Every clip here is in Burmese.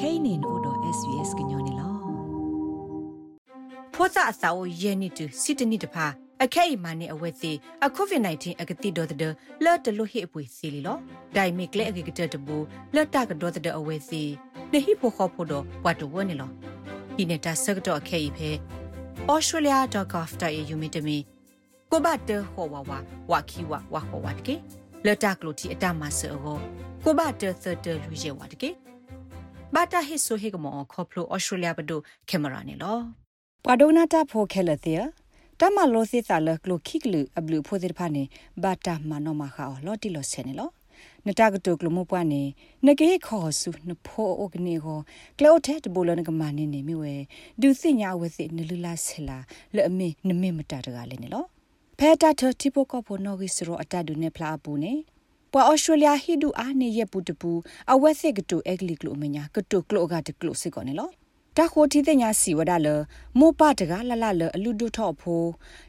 kainin odo svs gnyone lo ဖောစာအစာဝယေနီတူစစ်တနီတဖာအခဲအမနဲ့အဝဲစီအကိုဗစ် -19 အကတိဒေါ်တဲ့လော်တလို့ဟိအပွေစီလီလောဒိုင်မီကလေအကကတတဘူလော်တာကဒေါ်တဲ့အဝဲစီနေဟိဖို့ခေါ်ဖို့တော့ဘတ်တော့ဝနေလောဒီနေတာစကတော့အခဲအဖဲ australia.gov.au မြင့်တမီကိုဘတ်တဟောဝဝဝခီဝဝဟောဝတ်ကေလော်တာကလို့တီအတမဆောကိုဘတ်တသတလူရဲဝတ်ကေ ဘာတာဟိဆိုဟေကမောခေါပလို australia ဘဒိုကင်မရာနေလောပဒိုနာတာဖိုခဲလတဲ့တမလိုစစ်စာလကလိုခိကလူအဘလူဖိုစစ်ဖာနေဘာတာမနောမခါလော်တီလောဆဲနေလောနတကတုကလမပွားနေနကေခေါ်စုနဖိုအိုကနေကိုကလောတဲ့တဘလနကမနေနေမြဝဲဒုစညာဝစီနလူလာဆလာလဲအမေနမေမတာတကလည်းနေလောဖဲတာထတိပိုကပိုနော်ဂီစရောအတဒုနေဖလာပူနေ ပွာဩစတြေးလျဟီဒူအာနေရပူတပူအဝက်စစ်ကတူအဂလီကလိုမညာကတူကလိုကတကလိုစစ်ကောနေလောတခိုတီတဲ့ညာစီဝဒါလမောပတကလလလအလူဒုထော့ဖို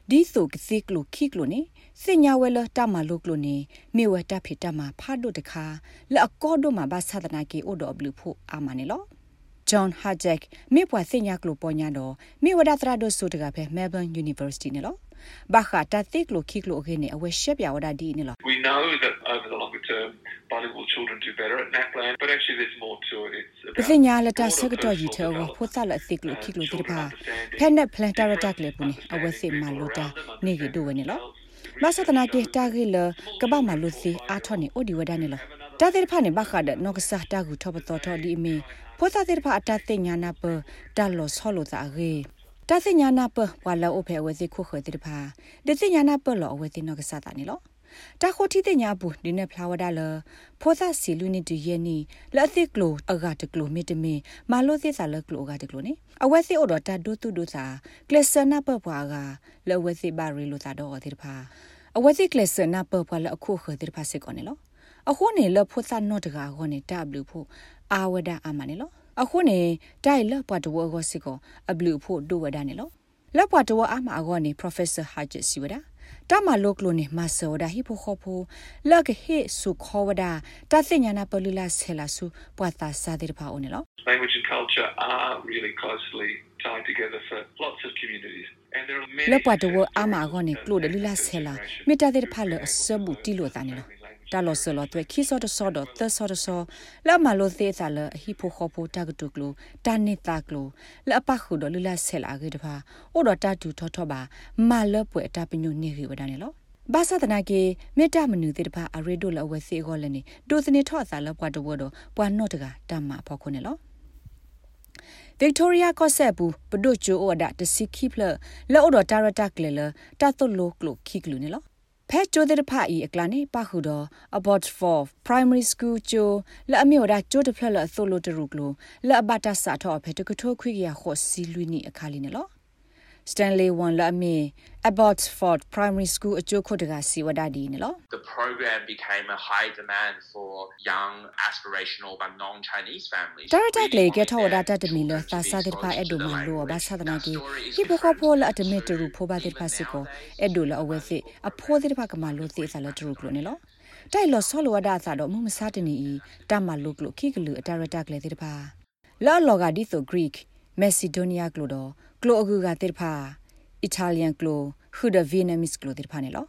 ဒီဆိုကစီကလိုခိကလိုနေစညာဝဲလတမလုကလိုနေမေဝတဖိတမဖာဒုတခါလအကောဒိုမှာဘာသဒနာကေအိုဒဘလူဖို့အာမနေလော John Hajek မြေပွားစညာကလိုပေါ်ညာတော့မြေဝဒသရဒိုဆိုတကပဲ Melbourne University နေလော ဘာခတာတိကလိုခိကလိုခေနေအဝဲရှက်ပြဝဒဒီနေလော We know that over the longer term bilingual children do better at NAPLAN but actually there's more to it it's about ပညာလတာစကတော့ယီထောဖိုသလအသိကလိုခိကလိုတိပါဖက်နက်ဖလန်တာရတက်လေပူနေအဝဲစစ်မလိုတာနေကဒိုဝနေလောမဆတနာကေတာဂီလကဘာမလူစီအာထောနေအိုဒီဝဒနေလောတာတဲ့ဖာနေဘခါဒနောကစားတာကူထောပတော်တော်ဒီမီဖောသတဲ့ဖာအတသိညာနာပတာလောဆောလိုတာဂေ တာသိညာနာပဝါလောအဖေဝစီခုခွေတဲ့ဖာဒသိညာနာပလောအဝစီနောကစားတာနေလောတာခိုတီတဲ့ညာဘူးဒီနဲ့ဖလာဝဒါလဖောသစီလူနီတူရဲနီလက်သစ်ကလိုအဂါတကလိုမီတမီမာလို့သစ်စာလကလိုအဂါတကလိုနေအဝဲစီအော်ဒတာဒိုတူဒိုစာကလစနာပပွားကလဝဲစီဘာရီလိုတာတော့တဲ့ဖာအဝဲစီကလစနာပပွားလအခုခတဲ့ဖာစစ်ကောနေလောအခုနေလဖို့သနော့တကာခေါနေတဘလူဖို့အာဝဒအာမနေလော အခုနေတိုင်လပွားတဝဂောစစ်ကောအဘလူဖို့ဒိုဝဒနေလောလပွားတဝအာမအဂောနေ Professor Hajit Siwada တမလုကလိုနေမဆောဒါဟိဖိုခောဖိုလကဟေဆုခောဝဒတသိညာနာပလူလာဆဲလာဆုပွာတာစာတဲ့ပါအောင်နော် Language and culture are really closely tied together for lots of communities လပွားတော့အမအကောနေကလိုဒလူလာဆဲလာမေတ္တာတဲ့ဖာလအစဘူတီလိုတာနေလော တာလောဆလောတွဲခီစောတစောတော့သဆောတဆောလာမလိုသေးသာလဟိဖိုခောဖိုတာကတုကလိုတာနေတာကလိုလအပခုတော့လူလာဆဲလာကေတဖာအိုတော့တာတူထောထောပါမလပွဲအတာပညုနေခေဝဒနေလောဘာသာတနာကေမေတ္တာမနုတေတဖာအရေဒိုလအဝဲစီခောလည်းနေဒိုစနေထော့စာလပွားတော့တော့ပွာနော့တကတမ္မာဖောခုနေလော Victoria Cosset ဘူးပဒုချိုအိုဒါတစီခိဖလလော်ဒတာရတာက လေလတာတုလိုကလိုခိကလူနေလောဖဲချိုတဲ့ဖာဤအကလာနေပါခုတော့ about for primary school ချိုလအမျိုးဒါချိုတဖလလဆိုလိုတရုကလိုလအဘတာစာတော့ဖဲတကထိုးခွိကရခော့စီလူနီအခါလီနေလော Stanley Wan la me Abbotsford Primary School အကျိုးခုတကစီဝဒဒီနော် The program became a high demand for young aspirational but non-Chinese families. တာတာကလေကထောဝဒတာတမီလသာစာတဲ့ပါအဒိုမလိုဘာသာဒနာကြီးဟိပခဖောလအတမီတရူဖိုဘာတဲ့ပါစီကိုအဒိုလအဝဲစီအဖိုးတဲ့ပါကမလိုသေးစားလတရူကလိုနေလို့တိုက်လောဆောလဝဒသာတော့မမစားတနေဤတမလုကလိုခိကလူအတာရတာကလေတဲ့ပါလော်လော်ဂါဒီဆို Greek Macedonia ကလိုတော့ကလိုအကူကတဲ့ဖာ Italian ကလိုဟူဒဗီနမစ်ကလိုတဲ့ဖာနေလော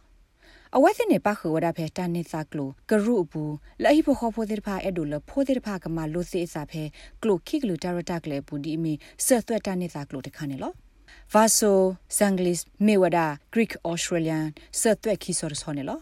အဝဲစနေပါခဝဒဖဲတန်နေစာကလိုကရုဘူးလဲဟိဖိုခိုဖိုတဲ့ဖာအဲ့ဒိုလဖိုတဲ့ဖာကမလို့စေစာဖဲကလိုခိကလိုတာရတာကလေဘူးဒီမီဆက်သွက်တန်နေစာကလိုတခါနေလော Vaso Sanglis Mewada Greek Australian ဆက်သွက်ခီဆော်ဆော်နေလော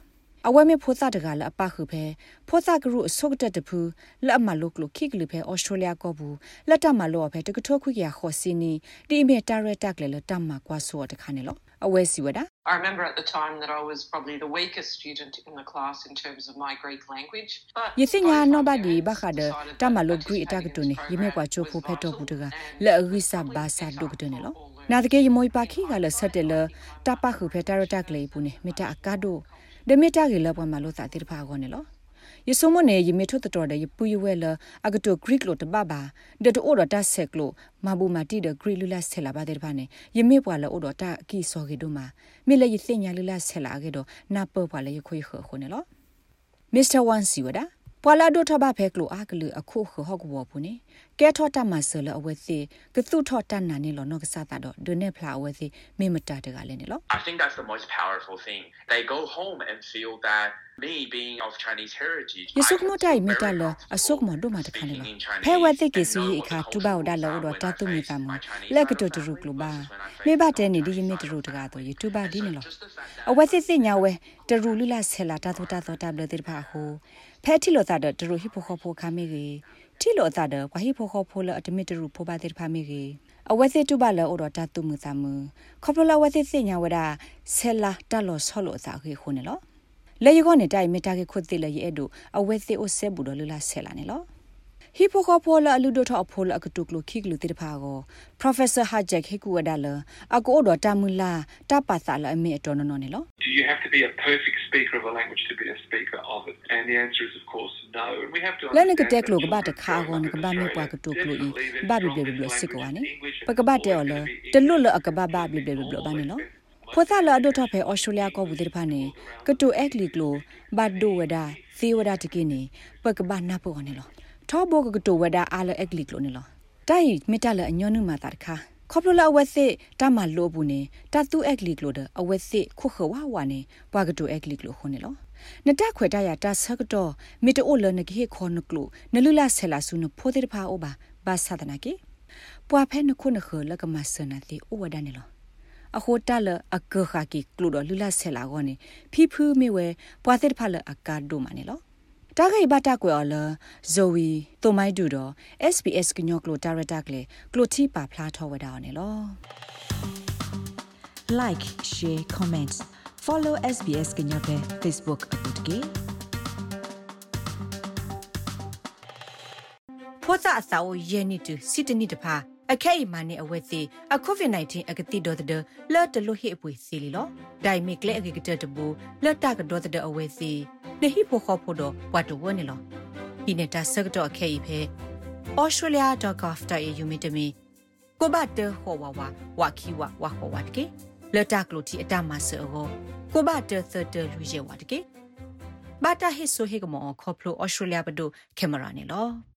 အဝဲမေဖိုစာတကလအပခုဖဲဖိုစာကရုအစုတ်တက်တဖူလက်အမလုကလုခိကလူဖဲဩစတြေးလျကောဘူးလက်တမလောဖဲတကထောခွိကရခေါ်စင်းနီဒီအမေတာရတက်လေလတမကွာဆောတခါနေလောအဝဲစီဝဒ I remember at the time that I was probably the weakest student in the class in terms of my Greek language. But Yesinya nobody bakada tamalo Greek atakutune yime kwa chofu pheto budaga le agisa basa dugdene lo. Na de ke yemoi pakhi ga le satte le tapa khu phe tarata kle pune mita akado ဒမီတာဂီလပွန်မလို့သာတိဖာကောနေလောယဆုမနေယမီထွတ်တော်တဲ့ပူယဝဲလအကတိုဂရိကလိုတပပါဒတိုအော်တာဆက်ကလိုမဘူမာတီဒဂရိလူလာဆဲလာပါတဲ့ဖာနေယမေပွာလအော်တာအကီစော်ကေတို့မှာမေလေယသိညာလူလာဆဲလာကေတော့နာပေါ်ပွာလေယခွေခခုနေလောမစ္စတာဝန်စီဝဒါ ပွာလာဒိုထဘဖဲကလိုအာကလူအခုခဟော့ကဘောပူနေကဲထော့တမဆလအဝဲစီကသူထော့တနာနေလောနောကစားတာတော့ဒုနေဖလာအဝဲစီမေမတာတကလည်းနေလော I think that's the most powerful thing. They go home and feel that me being of Chinese heritage. ယဆုကမတိုင်မတလအဆုကမဒုမတခါနေလောဖဲဝဲတိကေစီအခါတူဘာဝဒါလောတော့တတုမီတမလက်ကတူတူကလဘာမေဘတဲနေဒီယမီတူတကတော့ YouTube ဒီနေလောအဝဲစစ်စစ်ညာဝဲတရူလူလာဆဲလာတတူတတော်တဘလတိဖာဟို ဖဲတီလိုတာတရူဟိဖိုခိုဖိုခါမီကြီးတီလိုတာတကွာဟိဖိုခိုဖိုလအတမီတရူဖိုဘာတိဖာမီကြီးအဝဲစစ်တူပါလောတော့တတုမူသမခေါပလဝဲစစ်စစ်ညာဝဲတာဆဲလာတလောဆောလို့စာခေခုနေလောလေယကောနေတိုင်မတာကေခုတ်တိလေရဲ့ဒိုအဝဲစစ်အိုဆဲဘူးတော့လူလာဆဲလာနေလော ဟီပိုခိုပိုလာလူဒိုထောအဖိုလအကတုကလိုခိကလူတိတဖာကို Professor Hajek Hikuwada လအကိုတော့တမူလာတပါစာလအမေအတော်နော်နေလော Do you have to be a perfect speaker of a language to be a speaker of it? And the answer is, of course, no. And we have to လဲနက understand တက်လို့က that ဘာတခါကောနကဘာမေပွားကတုကလို့ဤဘာဘီဘီဘလစစ်ကောနိပကဘာတဲော်လတလွတ်လအကဘာဘာဘီဘီဘလဘာနေလောဖောသလာဒိုထဖဲဩစတြေးလျကောဘူးတိဖာနေကတုအက်ကလီကလိုဘတ်ဒိုဝဒါသီဝဒါတကိနေပကဘာနာပေါ်နေလော ထောဘောကတုဝဒါအာလအက်ကလီကလိုနေလောတိုင်မီတလအညောနုမာတာတခါခေါပလလအဝက်စစ်တမလိုဘူးနေတတူအက်ကလီကလိုဒအဝက်စစ်ခုခဝဝါနေပွာကတုအက်ကလီကလိုခုနေလောနတခွေတရတာဆကတော့မီတိုလနကေခေါနကလိုနလူလာဆဲလာဆုနဖိုတေဖာအိုဘာဘာသဒနာကေပွာဖဲနခုနခလကမဆနာတိအိုဝဒနေလောအခိုတလအကခကီကလိုဒလူလာဆဲလာကောနေဖီဖူးမီဝဲပွာတေဖာလအကာဒိုမနေလော တာဂိဘတာကွယ်လဇိုဝီတိုမိုင်ဒူတော့ SBS ကညောကလိုတာရတာကလေကလိုတီပါဖလားထောဝဒါနေလော like share comment follow SBS ကညပဲ Facebook အပုတ်ကေဖောတာအစာအိုယေနီတူစီတနီတဖာ အခဲအမာနေအဝဲစီအကိုဗစ် -19 အကတိဒေါ်တဲ့လော်တလို့ဟိအပွေစီလီလောဒိုင်မီကလေအကကတတဘူလော်တာကဒေါ်တဲ့အဝဲစီနေဟိဖိုခေါဖိုတော့ဝတ်တဝနေလောဒီနေတာဆက်တော့အခဲဤဖဲ australia.gov.au မြင့်တမီကိုဘတ်တဟောဝဝဝခီဝဝဟောဝတ်ကေလော်တာကလိုတီအတမဆောကိုဘတ်တသတလူရဲဝတ်ကေဘာတာဟိဆိုဟေကမောခေါပလို australia ဘဒိုကင်မရာနေလော